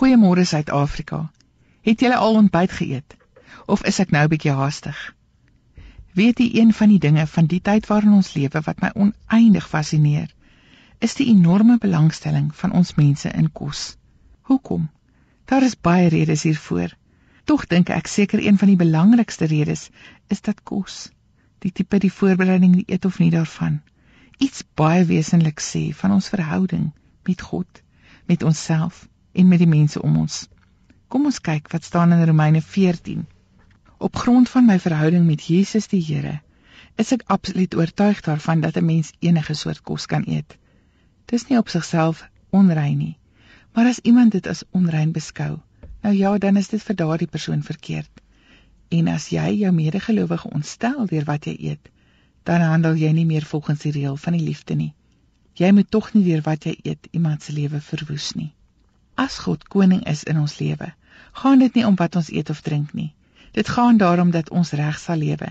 Goeiemôre Suid-Afrika. Het julle al ontbyt geëet? Of is ek nou bietjie haastig? Weet jy een van die dinge van die tyd waarin ons lewe wat my oneindig fascineer, is die enorme belangstelling van ons mense in kos. Hoekom? Daar is baie redes hiervoor. Tog dink ek seker een van die belangrikste redes is dat kos, die tipe die voorbereiding, die eet of nie daarvan, iets baie wesenlik sê van ons verhouding met God, met onsself en met die mense om ons. Kom ons kyk wat staan in Romeine 14. Op grond van my verhouding met Jesus die Here, is ek absoluut oortuig daarvan dat 'n mens enige soort kos kan eet. Dis nie op sigself onrein nie, maar as iemand dit as onrein beskou, nou ja, dan is dit vir daardie persoon verkeerd. En as jy jou medegelowige ontstel deur wat jy eet, dan handel jy nie meer volgens die reël van die liefde nie. Jy moet tog nie deur wat jy eet iemand se lewe verwoes nie. As God koning is in ons lewe, gaan dit nie om wat ons eet of drink nie. Dit gaan daarom dat ons reg sal lewe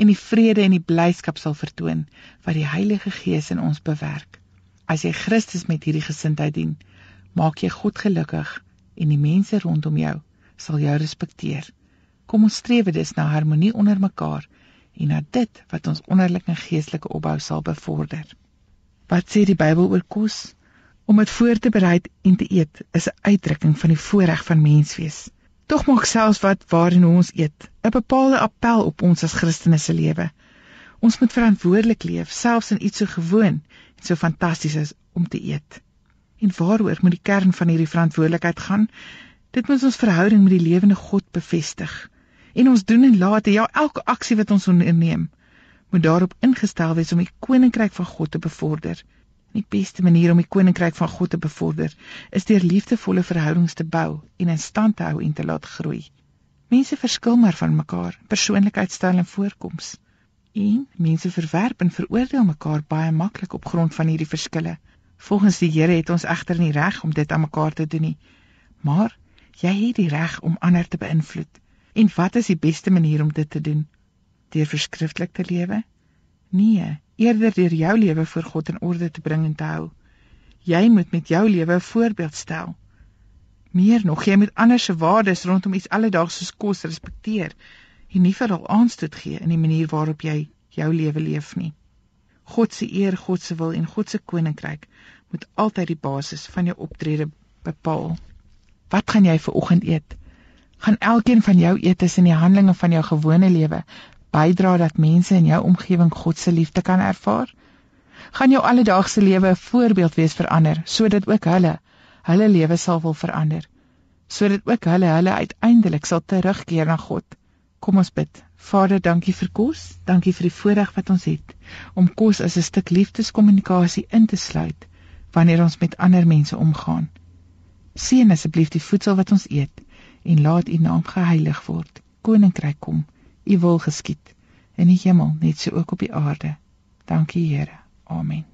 en die vrede en die blydskap sal vertoon wat die Heilige Gees in ons bewerk. As jy Christus met hierdie gesindheid dien, maak jy God gelukkig en die mense rondom jou sal jou respekteer. Kom ons streef dus na harmonie onder mekaar en na dit wat ons onderlinge geestelike opbou sal bevorder. Wat sê die Bybel oor kos? Om dit voor te berei en te eet is 'n uitdrukking van die voorreg van menswees. Tog maak selfs wat waarin ons eet 'n bepaalde appel op ons as Christene se lewe. Ons moet verantwoordelik leef, selfs in iets so gewoon en so fantasties is om te eet. En waaroor moet die kern van hierdie verantwoordelikheid gaan? Dit moet ons verhouding met die lewende God bevestig. En ons doen en late, ja, elke aksie wat ons onderneem, moet daarop ingestel wees om die koninkryk van God te bevorder. Die beste manier om die koninkryk van God te bevorder, is deur liefdevolle verhoudings te bou en in stand te hou en te laat groei. Mense verskil maar van mekaar, persoonlikheidstyl en voorkoms. En mense verwerp en veroordeel mekaar baie maklik op grond van hierdie verskille. Volgens die Here het ons egter nie reg om dit aan mekaar te doen nie. Maar jy het die reg om ander te beïnvloed. En wat is die beste manier om dit te doen? Deur verskriftelik te lewe? Nee, eerder deur jou lewe voor God in orde te bring en te hou. Jy moet met jou lewe 'n voorbeeld stel. Meer nog, jy moet ander se waardes rondom iets alledaags soos kos respekteer en nie veral aanstoot gee in die manier waarop jy jou lewe leef nie. God se eer, God se wil en God se koninkryk moet altyd die basis van jou optrede bepaal. Wat gaan jy vir oggend eet? Gaan elkeen van jou eetes in die handelinge van jou gewone lewe bydra dat mense in jou omgewing God se liefde kan ervaar? Gaan jou alledaagse lewe 'n voorbeeld wees vir ander sodat ook hulle hulle lewe sal wil verander? Sodat ook hulle hulle uiteindelik sal terugkeer na God. Kom ons bid. Vader, dankie vir kos. Dankie vir die voorreg wat ons het om kos as 'n stuk liefdeskommunikasie in te sluit wanneer ons met ander mense omgaan. Seën asseblief die voedsel wat ons eet en laat U naam geheilig word. Koninkryk kom. U wil geskied in die hemel net so ook op die aarde. Dankie Here. Amen.